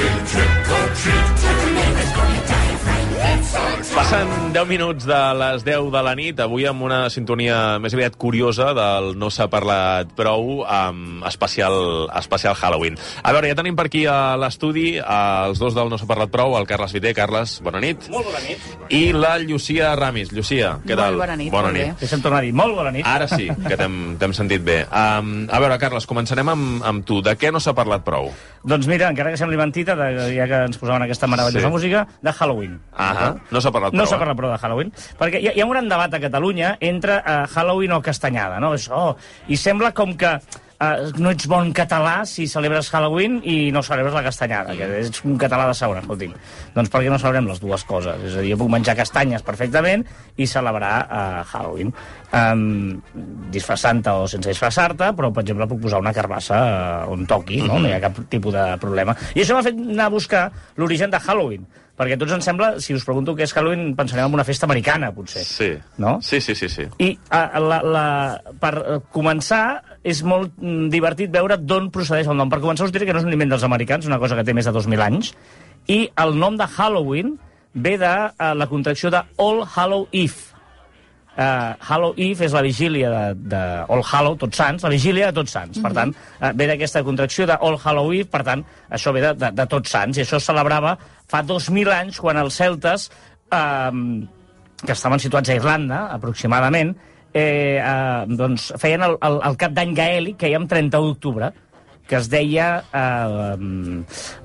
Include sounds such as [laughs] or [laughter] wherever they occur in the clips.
the Trip. Passen 10 minuts de les 10 de la nit, avui amb una sintonia més aviat curiosa del No s'ha parlat prou, amb especial, especial Halloween. A veure, ja tenim per aquí a l'estudi els dos del No s'ha parlat prou, el Carles Vité. Carles, bona nit. Molt bona nit. I la Llucia Ramis. Llucia, què tal? bona nit, Bona molt bé. nit. Deixa'm tornar a dir, molt bona nit. Ara sí, que t'hem t'hem sentit bé. Um, a veure, Carles, començarem amb, amb tu. De què no s'ha parlat prou? Doncs mira, encara que sembli mentida, de, ja que ens posaven aquesta meravellosa Sí. música, de Halloween. Ah, no s'ha parlat prou. No s'ha parlat prou de Halloween, perquè hi ha, hi ha un gran debat a Catalunya entre uh, Halloween o castanyada, no? Això, I sembla com que uh, no ets bon català si celebres Halloween i no celebres la castanyada, que ets un català de segona, escolti'm. Doncs per què no celebrem les dues coses? És a dir, jo puc menjar castanyes perfectament i celebrar uh, Halloween. Um, disfressant-te o sense disfressar-te, però, per exemple, puc posar una carbassa uh, on toqui, no? no hi ha cap tipus de problema. I això m'ha fet anar a buscar l'origen de Halloween, perquè a tots ens sembla, si us pregunto què és Halloween, pensarem en una festa americana, potser. Sí. No? Sí, sí, sí, sí. I uh, la, la, per uh, començar, és molt mm, divertit veure d'on procedeix el nom. Per començar, us diré que no és un invent dels americans, una cosa que té més de 2.000 anys, i el nom de Halloween ve de uh, la contracció de All Hallow Eve. Uh, Hallow Eve és la vigília de, de All Hallow, Tots Sants, la vigília de Tots Sants. Per tant, uh, ve d'aquesta contracció de All Hallow Eve, per tant, això ve de, de, de Tots Sants, i això es celebrava fa 2.000 anys, quan els celtes, uh, que estaven situats a Irlanda, aproximadament, eh, eh, doncs feien el, el, el cap d'any gaèlic, que hi ha 31 d'octubre, que es deia eh,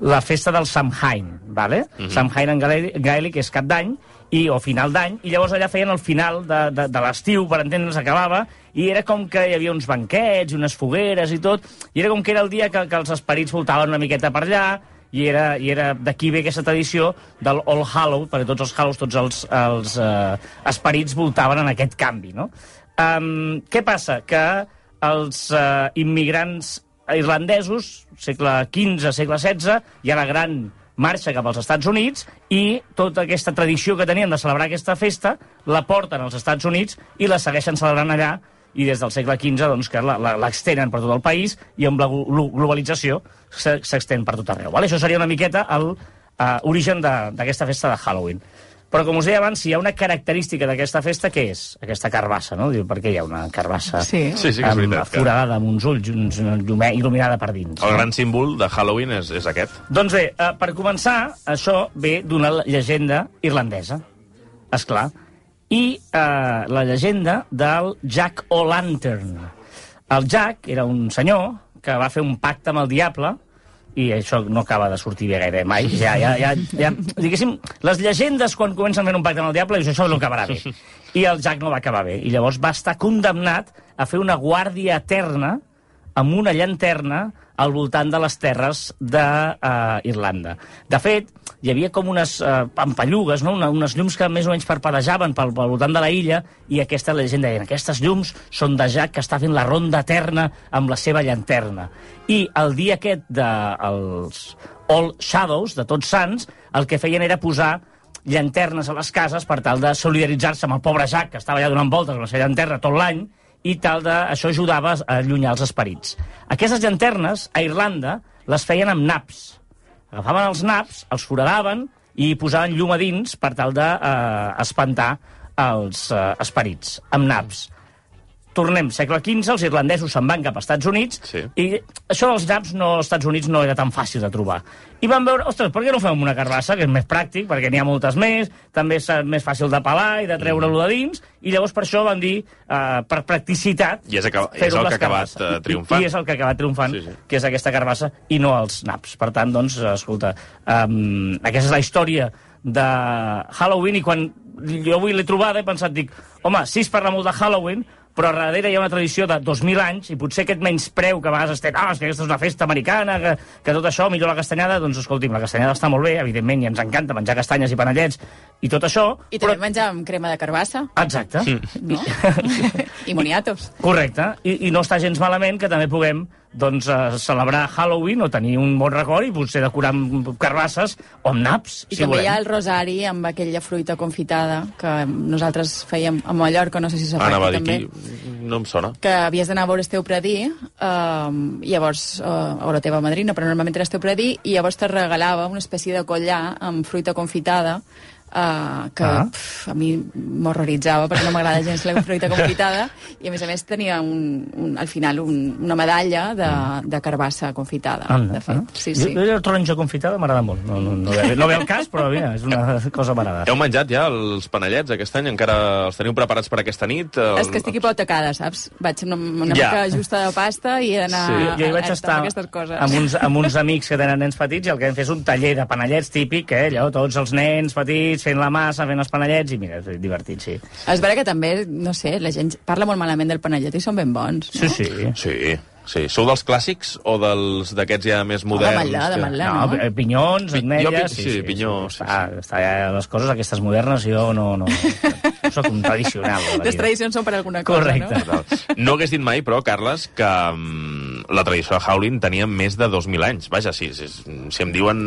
la festa del Samhain, ¿vale? Mm -hmm. Samhain en gaèlic és cap d'any, i, o final d'any, i llavors allà feien el final de, de, de l'estiu, per entendre'ns, acabava, i era com que hi havia uns banquets, unes fogueres i tot, i era com que era el dia que, que els esperits voltaven una miqueta per allà, i era, i era d'aquí ve aquesta tradició del All Hallow, perquè tots els Hallows, tots els, els eh, esperits voltaven en aquest canvi, no? Um, què passa? Que els eh, immigrants irlandesos, segle XV, segle XVI, hi ha la gran marxa cap als Estats Units i tota aquesta tradició que tenien de celebrar aquesta festa la porten als Estats Units i la segueixen celebrant allà i des del segle XV doncs, que l'extenen per tot el país i amb la glo- globalització se- s'extén per tot arreu. Vale? Això seria una miqueta el uh, origen de- d'aquesta festa de Halloween. Però, com us deia abans, si hi ha una característica d'aquesta festa, què és? Aquesta carbassa, no? Diu, per què hi ha una carbassa Sí. Sí, sí que és amb, veritat. Que foradada amb uns ulls, uns, llume, il·luminada per dins? el gran símbol de Halloween és, és aquest. Doncs bé, eh, per començar, això ve d'una llegenda irlandesa, és clar. I eh, la llegenda del Jack O'Lantern. El Jack era un senyor que va fer un pacte amb el diable i això no acaba de sortir bé gaire mai. Ja, ja, ja, ja, diguéssim, les llegendes quan comencen fent un pacte amb el diable, això no acabarà bé. I el Jack no va acabar bé. I llavors va estar condemnat a fer una guàrdia eterna amb una llanterna al voltant de les terres d'Irlanda. de fet, hi havia com unes uh, pampallugues, no? Una, unes llums que més o menys parpadejaven pel, pel voltant de la illa i aquesta llegenda deien, aquestes llums són de Jack que està fent la ronda eterna amb la seva llanterna. I el dia aquest dels All Shadows, de Tots Sants, el que feien era posar llanternes a les cases per tal de solidaritzar-se amb el pobre Jack, que estava allà donant voltes amb la seva llanterna tot l'any, i tal de... això ajudava a allunyar els esperits. Aquestes llanternes, a Irlanda, les feien amb naps. Agafaven els naps, els foradaven i posaven llum a dins per tal d'espantar els eh, esperits, amb naps. Tornem, segle XV, els irlandesos se'n van cap als Estats Units Sí. i això dels naps no, als Estats Units no era tan fàcil de trobar. I van veure, ostres, per què no fem una carbassa, que és més pràctic, perquè n'hi ha moltes més, també és eh, més fàcil de pelar i de treure-lo de dins, i llavors per això van dir, eh, per practicitat... I és aca- és el que ha acabat, carbasses. eh, triomfant. I, I és el que ha acabat triomfant, Sí, sí. que és aquesta carbassa, i no els naps. Per tant, doncs, escolta, um, aquesta és la història de Halloween, i quan jo avui l'he trobada he pensat, dic, home, sí es parla molt de Halloween, però darrere hi ha una tradició de 2.000 anys, i potser aquest menyspreu que a vegades es té, ah, és que aquesta és una festa americana, que, que tot això, millor la castanyada, doncs escolti'm, la castanyada està molt bé, evidentment, i ens encanta menjar castanyes i panellets, i tot això... I també menjàvem crema de carbassa, Exacte. no? [laughs] I moniatos. Correcte, I, i no està gens malament que també puguem doncs, eh, celebrar Halloween o tenir un bon record i potser decorar amb carbasses o amb naps, I si també volem. hi ha el rosari amb aquella fruita confitada que nosaltres fèiem a Mallorca, no sé si s'ha fet també. aquí, no em sona. que havies d'anar a veure Esteu Predí, um, llavors, uh, o la teva madrina, però normalment era Esteu Predí, i llavors te regalava una espècie de collar amb fruita confitada, uh, que Ah. pf, a mi m'horroritzava perquè no m'agrada gens la fruita confitada [laughs] i a més a més tenia un, un, al final un, una medalla de, de carbassa confitada Anda, de fet. ah. Sí, Jo, sí. jo la taronja confitada m'agrada molt. No, no, no, ve, no ve el cas, però mira, és una cosa m'agrada. Heu menjat ja els panellets aquest any? Encara els teniu preparats per aquesta nit? El... És que estic hipotecada, saps? Vaig una, una Ja. mica justa de pasta i he d'anar Sí. a, Jo hi vaig a, estar amb aquestes coses. amb uns, amb uns amics que tenen nens petits i el que vam fer és un taller de panellets típic, eh? allò, tots els nens petits fent la massa, fent els panellets, i mira, és divertit, sí. És vera que també, no sé, la gent parla molt malament del panellet i són ben bons. Sí, No? sí. Sí, sí. Sou dels clàssics o dels d'aquests ja més moderns? Ametlla, que- d'ametlla. No, no? eh, pinyons, Pi- ametlles... pi- sí, pinyó, sí, Està, està ja les coses aquestes modernes, jo no... no, no soc un tradicional. de Les tradicions són per alguna cosa, Correcte. no? Total. No hagués dit mai, però, Carles, que um, la tradició de Howling tenia més de 2.000 anys. Vaja, si, si, si em diuen,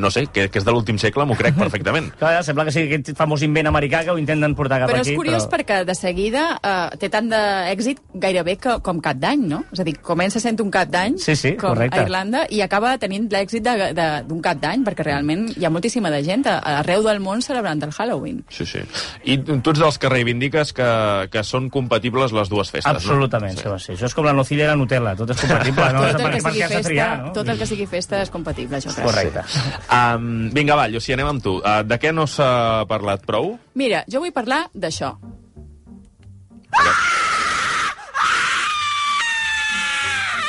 no sé, que, que és de l'últim segle, m'ho crec perfectament. [laughs] Clar, sembla que sigui aquest famós invent americà que ho intenten portar cap Però aquí. és curiós però... perquè de seguida eh, té tant d'èxit gairebé que, com cap d'any, no? És a dir, comença sent un cap d'any Sí, sí, com correcte. a Irlanda i acaba tenint l'èxit d'un cap d'any perquè realment hi ha moltíssima de gent arreu del món celebrant el Halloween. Sí, sí. I tu ets dels que reivindiques que, que són compatibles les dues festes, Absolutament, no? sí. sí. Això és com la nocilla i la Nutella, tot és compatible, no? tot, el per, que sigui festa, triar, no? tot el que sigui festa és compatible, jo crec. Correcte. Um, vinga, va, Llucia, anem amb tu. Uh, de què no s'ha parlat prou? Mira, jo vull parlar d'això.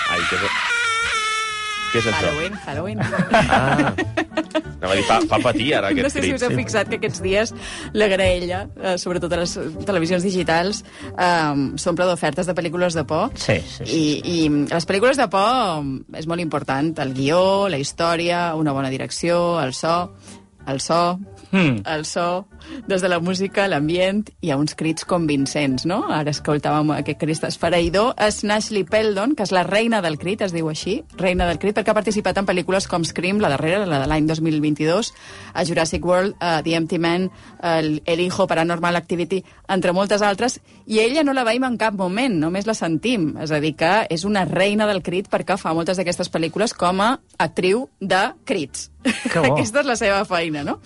Ai, és, què és això? Halloween, Halloween. Ah, anava a dir, fa, fa patir ara aquest No sé si us heu fixat que aquests dies la graella, eh, sobretot a les televisions digitals, eh, s'omple d'ofertes de pel·lícules de por. Sí, sí, sí. I, I les pel·lícules de por és molt important. El guió, la història, una bona direcció, el so, el so, Hmm. el so, des de la música, l'ambient, hi ha uns crits convincents, no? Ara escoltàvem aquest crit esfereïdor. És Nashley Peldon, que és la reina del crit, es diu així, reina del crit, perquè ha participat en pel·lícules com Scream, la darrera, la de l'any 2022, a Jurassic World, a The Empty Man, el, el Hijo, Paranormal Activity, entre moltes altres, i ella no la veiem en cap moment, només la sentim. És a dir, que és una reina del crit perquè fa moltes d'aquestes pel·lícules com a actriu de crits. [laughs] Aquesta és la seva feina, no?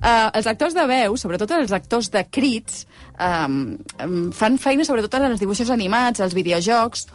Uh, els actors de veu, sobretot els actors de crits, um, fan feina sobretot en els dibuixos animats, als videojocs,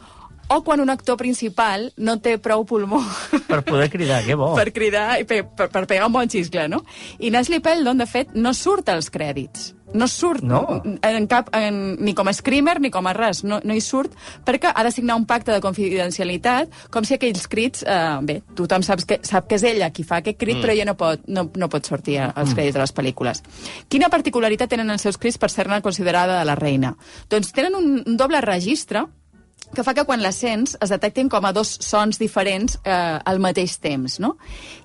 o quan un actor principal no té prou pulmó Per poder cridar, que bo. per cridar i per, per, per pegar un bon xiscle, no? I Nashley Peldon, de fet, no surt als crèdits. No surt No. en cap, en, ni com a screamer ni com a res. No, no hi surt perquè ha de signar un pacte de confidencialitat com si aquells crits... Eh, bé, tothom sap que, sap que és ella qui fa aquest crit, mm. però ella no pot, no, no pot sortir als crèdits de les pel·lícules. Quina particularitat tenen els seus crits per ser-ne considerada la reina? Doncs tenen un, un doble registre que fa que quan la sents es detectin com a dos sons diferents eh, al mateix temps, no?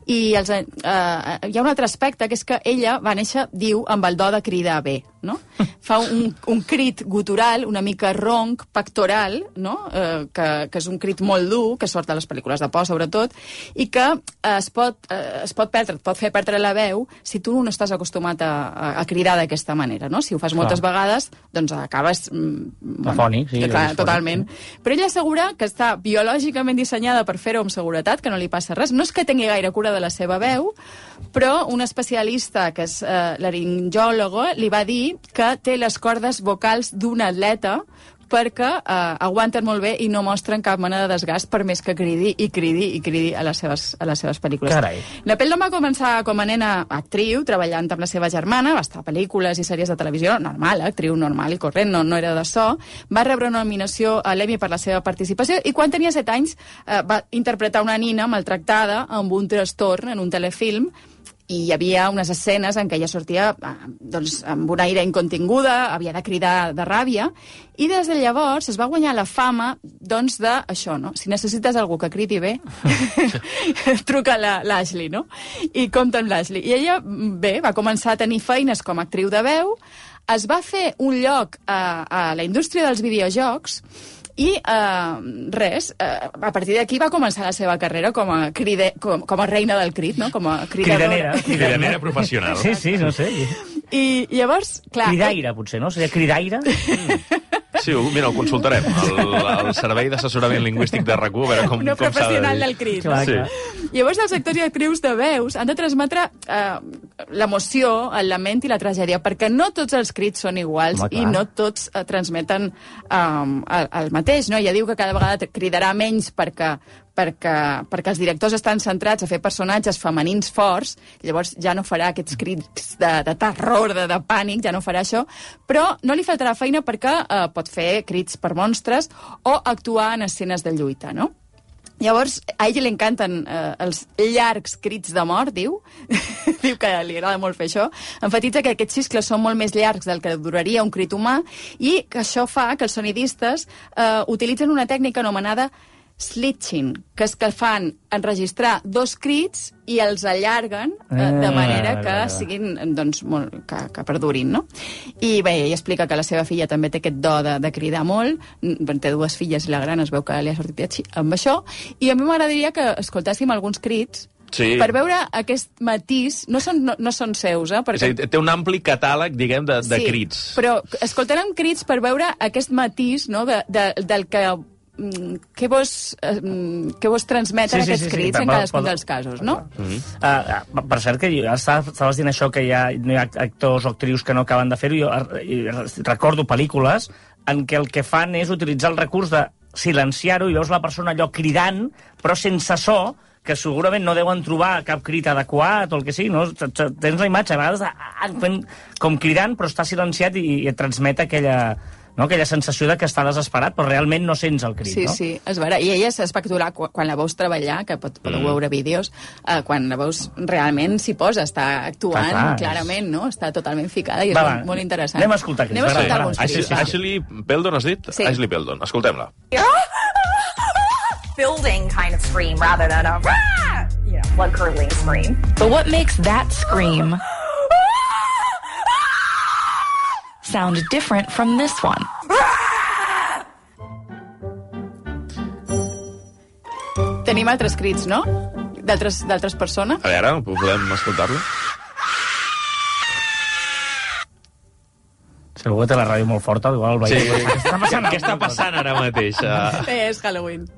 I els, eh, hi ha un altre aspecte, que és que ella va néixer, diu, amb el do de cridar bé, no? Fa un, un crit gutural, una mica ronc, pectoral, no? Eh, que, que és un crit molt dur, que sort de les pel·lícules de por, sobretot, i que eh, es pot, eh, es pot perdre, et pot fer perdre la veu si tu no estàs acostumat a, a, a cridar d'aquesta manera, no? Si ho fas moltes Clar. vegades, doncs acabes... Mm, Afònic, sí, clar, totalment. Però ella assegura que està biològicament dissenyada per fer-ho amb seguretat, que no li passa res. No és que tingui gaire cura de la seva veu, però un especialista, que és eh, laringòlogo, li va dir que té les cordes vocals d'un atleta perquè eh, aguanten molt bé i no mostren cap mena de desgast per més que cridi i cridi i cridi a les seves, a les seves pel·lícules. Carai. La Peldon va començar com a nena actriu, treballant amb la seva germana, va estar a pel·lícules i sèries de televisió, normal, eh? actriu normal i corrent, no, no era de so. Va rebre una nominació a l'Emmy per la seva participació i quan tenia 7 anys eh, va interpretar una nina maltractada amb un trastorn en un telefilm i hi havia unes escenes en què ella sortia eh, doncs, amb una ira incontinguda, havia de cridar de ràbia, i des de llavors es va guanyar la fama doncs, de això, no? Si necessites algú que cridi bé, [laughs] truca a l'Ashley, no? I compta amb l'Ashley. I ella, bé, va començar a tenir feines com a actriu de veu, es va fer un lloc a, a la indústria dels videojocs i eh, res, eh, a partir d'aquí va començar la seva carrera com a, cride, com, com a reina del crit, no? com a cridadora. Cridanera. Cridanera professional. Sí, sí, no sé. I llavors, clar... Cridaire, potser, no? Seria cridaire? Sí, ho- mira, ho consultarem. El, el Servei d'Assessorament Lingüístic de rac a veure com, una com s'ha de dir. del crit. Clar, Sí. clar. Llavors, els actors i actrius de veus han de transmetre eh, l'emoció, el lament i la tragèdia, perquè no tots els crits són iguals Home, clar. i no tots eh, transmeten eh, el, el mateix. No? Ja diu que cada vegada cridarà menys perquè, perquè, perquè els directors estan centrats a fer personatges femenins forts, llavors ja no farà aquests crits de, de terror, de, de pànic, ja no farà això, però no li faltarà feina perquè eh, pot fer crits per monstres o actuar en escenes de lluita, no? Llavors, a ell li encanten eh, els llargs crits de mort, diu. [laughs] diu que li agrada molt fer això. Enfatitza que aquests xiscles són molt més llargs del que duraria un crit humà i que això fa que els sonidistes eh, utilitzen una tècnica anomenada slitching, que és que fan enregistrar dos crits i els allarguen eh, de Ah, manera que siguin doncs, molt, que, que perdurin, no? I bé, ell explica que la seva filla també té aquest do de, de cridar molt, té dues filles i la gran es veu que li ha sortit així amb això, i a mi m'agradaria que escoltéssim alguns crits Sí. per veure aquest matís, no són, no, no són seus, eh? És Perquè, dir, té un ampli catàleg, diguem, de, de crits. però escoltarem crits per veure aquest matís no? de, de, del que què vos, eh, mm, què vos transmeten Sí, sí, aquests sí, sí, crits per- en cadascun dels casos, no? Uh, uh, per cert, que estaves dient això, que hi ha, no hi ha actors o actrius que no acaben de fer-ho. Jo recordo pel·lícules en què el que fan és utilitzar el recurs de silenciar-ho i veus la persona allò cridant, però sense so, que segurament no deuen trobar cap crit adequat o el que sigui, no? Tens la imatge, a vegades, ah, fent, com cridant, però està silenciat i, i et transmet aquella, no? aquella sensació de que està desesperat, però realment no sents el crit, Sí, no? sí, és vera. I ella és espectacular quan, la veus treballar, que pot, podeu Mm. veure vídeos, eh, quan la veus realment s'hi posa, està actuant Clar, clar, clarament, no? Està totalment ficada i és Va, va, molt, molt interessant. anem a escoltar crits, Anem a escoltar alguns crits. Ashley, Peldon, has dit? Sí. Ashley Peldon. Escoltem-la. building kind of scream rather than a you know blood curdling scream. But what makes that scream sound different from this one? Tenim altres crits, no? D'altres d'altres persones? A veure, podem escoltar-lo? Si algú té la ràdio molt forta, igual el Sí. veiem. Què està passant? Què està passant ara mateix? Uh, Bé, és Halloween.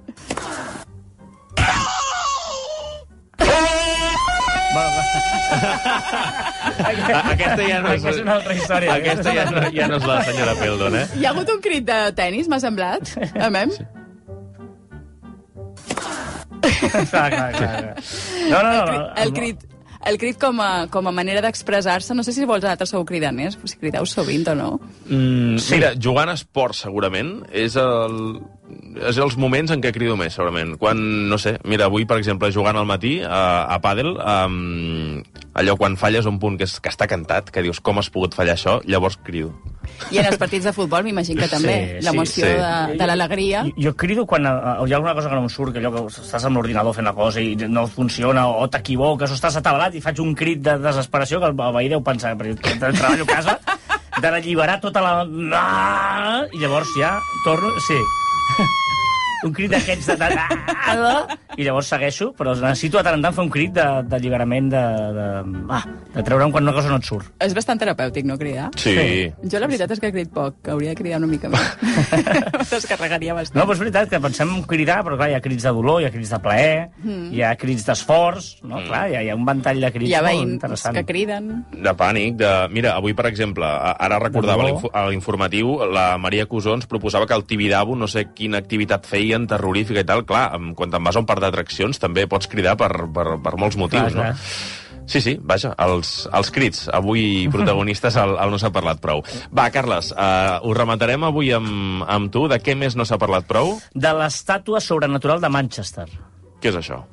Aquesta ja no és... Aquesta és una altra història. Aquesta ja no, ja no és la senyora Peldon, eh? Hi ha hagut un crit de tennis, m'ha semblat? A mem? clar, clar, clar. No, no, no. no, El crit, el crit com a, com a manera d'expressar-se, no sé si vosaltres sou cridaners, si crideu sovint o no. Mm, sí. Mira, jugant a esport, segurament, és el, és els moments en què crido més, segurament. Quan, no sé, mira, avui, per exemple, jugant al matí a, a pàdel, um, allò quan falles un punt que, és, que està cantat, que dius com has pogut fallar això, llavors crido. I en els partits de futbol m'imagino que també, Sí, sí, l'emoció sí. de, de l'alegria. Jo, jo crido quan uh, hi ha alguna cosa que no em surt, que allò que estàs amb l'ordinador fent la cosa i no funciona, o t'equivoques, o estàs atabalat i faig un crit de desesperació que el veí deu pensar, perquè treballo a casa, d'alliberar tota la... Ah! I llavors ja torno... Sí. Yeah. [laughs] un crit d'aquests de, de, de... I llavors segueixo, però necessito de tant en tant fer un crit de- d'alliberament, de, de, ah, de treure'm quan una cosa no et surt. És bastant terapèutic, no, cridar? Sí. Sí. Jo la veritat és que he crit poc, que hauria de cridar una mica més. [laughs] Descarregaria bastant. No, però és veritat que pensem en cridar, però clar, hi ha crits de dolor, hi ha crits de plaer, hi ha crits d'esforç, no? Clar, hi ha, hi ha un ventall de crits Hi ha molt veïns interessant. que criden. De pànic, de... Mira, avui, per exemple, a- ara recordava De a a l'informatiu, la Maria Cusons proposava que el Tibidabo, no sé quina activitat feien, terrorífica i tal. Clar, quan te'n vas a un parc d'atraccions també pots cridar per, per, per molts motius, Clar, no? Sí, sí, vaja, els, els crits, avui protagonistes, el, el no s'ha parlat prou. Va, Carles, uh, ho rematarem avui amb, amb tu. De què més no s'ha parlat prou? De l'estàtua sobrenatural de Manchester. Què és això?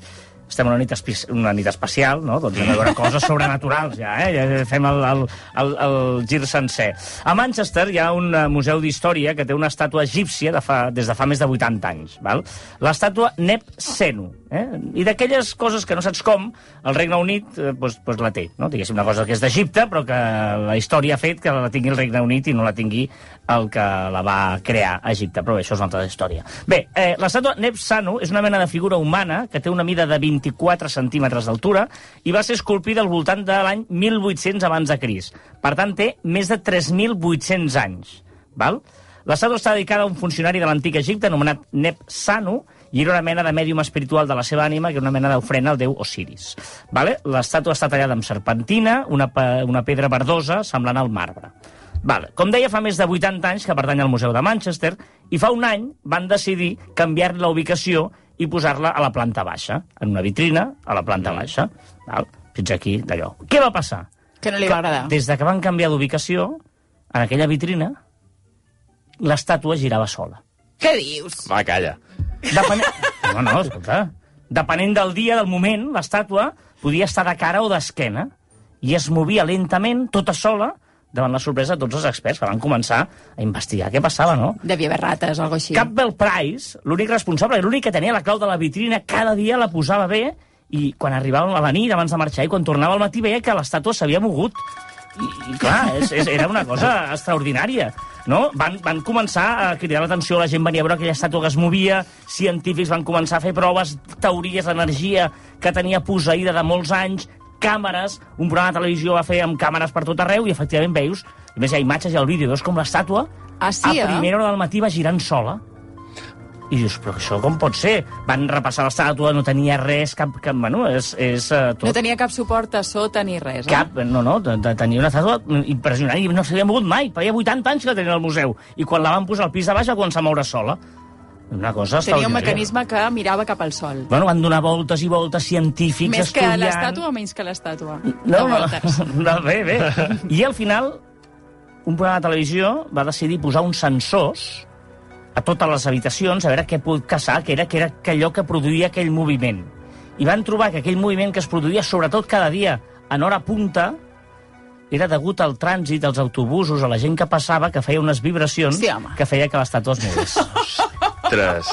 Estem una nit, una nit especial, no? doncs hem de veure coses sobrenaturals, ja, eh? ja fem el, el, el, el gir sencer. A Manchester hi ha un eh, museu d'història que té una estàtua egípcia de fa, des de fa més de 80 anys. Val? L'estàtua Neb Senu. Eh? I d'aquelles coses que no saps com, el Regne Unit eh, pues, pues la té. No? Diguéssim, una cosa que és d'Egipte, però que la història ha fet que la tingui el Regne Unit i no la tingui el que la va crear a Egipte. Però bé, això és una altra història. Bé, eh, l'estàtua Neb Sanu és una mena de figura humana que té una mida de 24 centímetres d'altura i va ser esculpida al voltant de l'any 1800 abans de Cris. Per tant, té més de 3.800 anys. Val? L'estàtua està dedicada a un funcionari de l'antic Egipte anomenat Neb Sanu i era una mena de mèdium espiritual de la seva ànima, que era una mena d'ofrena al déu Osiris. Vale? L'estàtua està tallada amb serpentina, una, pe- una pedra verdosa semblant al marbre. Vale. Com deia, fa més de 80 anys que pertany al Museu de Manchester i fa un any van decidir canviar la ubicació i posar-la a la planta baixa, en una vitrina a la planta baixa. Val? Fins aquí, d'allò. Què va passar? Que no li va agradar. Des de que van canviar d'ubicació, en aquella vitrina, l'estàtua girava sola. Què dius? Va, calla. Depenent... [laughs] No, no, escolta. Depenent del dia, del moment, l'estàtua podia estar de cara o d'esquena i es movia lentament, tota sola, davant la sorpresa de tots els experts que van començar a investigar què passava, no? Devia haver rates o alguna així. Campbell Price, l'únic responsable, l'únic que tenia la clau de la vitrina, cada dia la posava bé i quan arribava a la nit, abans de marxar, i quan tornava al matí veia que l'estàtua s'havia mogut. I, i clar, és, és, era una cosa extraordinària. No? Van, van començar a cridar l'atenció, la gent venia a veure aquella estàtua que es movia, científics van començar a fer proves, teories d'energia que tenia posseïda de molts anys, càmeres, un programa de televisió va fer amb càmeres per tot arreu i efectivament veus, a més hi ha imatges i el vídeo, veus com l'estàtua Ah, sí, a eh? primera hora del matí va girant sola. I dius, però això com pot ser? Van repassar l'estàtua, no tenia res, cap... cap bueno, és, és uh, tot... No tenia cap suport a sota ni res, eh? Cap, no, no, de, de, tenia una estàtua impressionant i no s'havia mogut mai. Feia 80 anys que la tenia al museu. I quan la van posar al pis de baix va començar a moure sola. Una cosa Tenia un mecanisme que mirava cap al sol. Bueno, van donar voltes i voltes científics Més que estudiant... l'estàtua o menys que l'estàtua? No, no, [laughs] no, bé, bé. I al final, un programa de televisió va decidir posar uns sensors a totes les habitacions a veure què pot caçar, que era, que era allò que produïa aquell moviment. I van trobar que aquell moviment que es produïa sobretot cada dia en hora punta era degut al trànsit, als autobusos, a la gent que passava, que feia unes vibracions Sí, home. que feia que l'estàtua es mogués. [laughs] Ostres.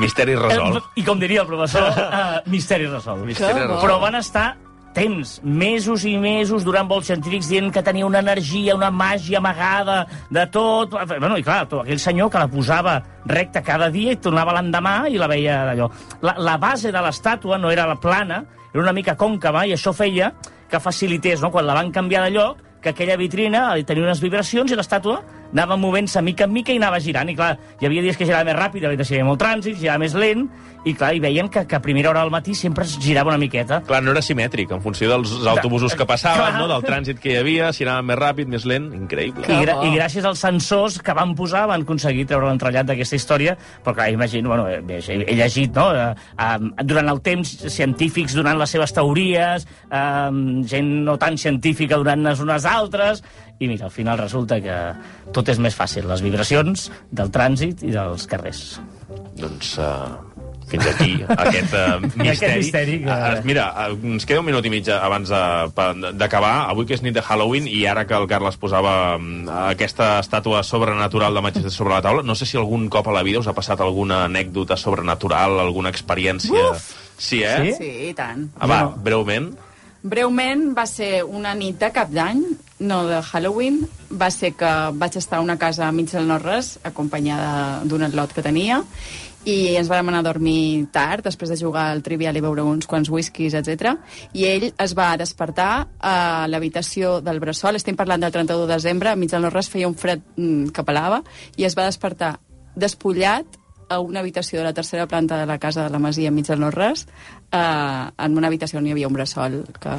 Misteri resolt. I com diria el professor, uh, misteri resolt. Misteri resolt. Però van estar temps, mesos i mesos, durant vols científics, dient que tenia una energia, una màgia amagada de tot. Bueno, i clar, tot aquell senyor que la posava recta cada dia i tornava l'endemà i la veia d'allò. La, la base de l'estàtua no era la plana, era una mica còncava i això feia que facilités, no? quan la van canviar de lloc, que aquella vitrina tenia unes vibracions i l'estàtua anava movent-se mica en mica i anava girant. I clar, hi havia dies que girava més ràpid, hi havia molt trànsit, girava més lent, i clar, i veiem que, que a primera hora del matí sempre es girava una miqueta. Clar, no era simètric, en funció dels autobusos que passaven, Clar. no? del trànsit que hi havia, si anava més ràpid, més lent, increïble. I, gra. I gràcies als sensors que van posar van aconseguir treure l'entrellat d'aquesta història, però clar, imagino, bueno, eh, bé, he, he llegit, no?, eh, eh, durant el temps, científics donant les seves teories, eh, gent no tan científica donant-ne unes altres, i mira, al final resulta que tot és més fàcil, les vibracions del trànsit i dels carrers. Doncs uh, fins aquí [laughs] aquest uh, misteri. Aquest misteri que- Uh, mira, uh, ens queda un minut i mig abans d'acabar. Avui que és nit de Halloween i ara que el Carles posava um, aquesta estàtua sobrenatural de Manchester sobre la taula, no sé si algun cop a la vida us ha passat alguna anècdota sobrenatural, alguna experiència... Uf! Sí, eh? Sí? Sí, i tant. Ah, va, breument. Breument va ser una nit de cap d'any, no de Halloween. Va ser que vaig estar a una casa a mig del no-res, acompanyada d'un atlot que tenia, i ens vam anar a dormir tard, després de jugar al trivial i beure uns quants whiskies, etc. I ell es va despertar a l'habitació del bressol, estem parlant del 31 de desembre, a mig del no-res feia un fred mm, que pelava, i es va despertar despullat a una habitació de la tercera planta de la casa de la Masia enmig del no-res, eh, en una habitació on hi havia un bressol que,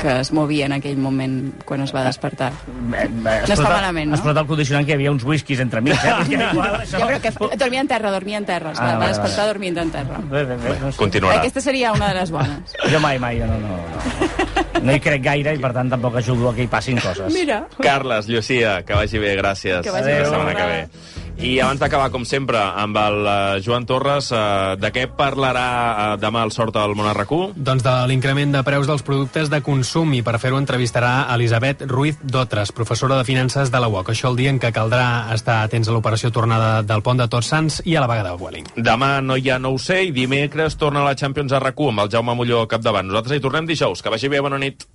que es movia en aquell moment quan es va despertar. Bé, bé, No està malament, no? Es pot el condicionant que hi havia uns whiskies entre mig, eh? Perquè [laughs] igual, això... Ja, però que dormia en terra, dormia en terra. Es va, Ah, va despertar dormint en terra. Bé, bé, bé, no sé. Continuarà. Aquesta seria una de les bones. [laughs] Jo mai, mai, no, no, no. No hi crec gaire i, per tant, tampoc ajudo a que hi passin coses. Mira. Carles, Llucia, que vagi bé, gràcies. Que vagi bé. La setmana que Adéu. ve. I abans d'acabar, com sempre, amb el uh, Joan Torres, uh, de què parlarà uh, demà el sort al món RQ? Doncs de l'increment de preus dels productes de consum i per fer-ho entrevistarà Elisabet Ruiz Dotres, professora de Finances de la UOC. Això el dia en què caldrà estar atents a l'operació tornada del pont de Tots Sants i a la vaga de Vueling. Demà no hi ha no ho sé i dimecres torna la Champions a RQ amb el Jaume Molló capdavant. Nosaltres hi tornem dijous. Que vagi bé, bona nit.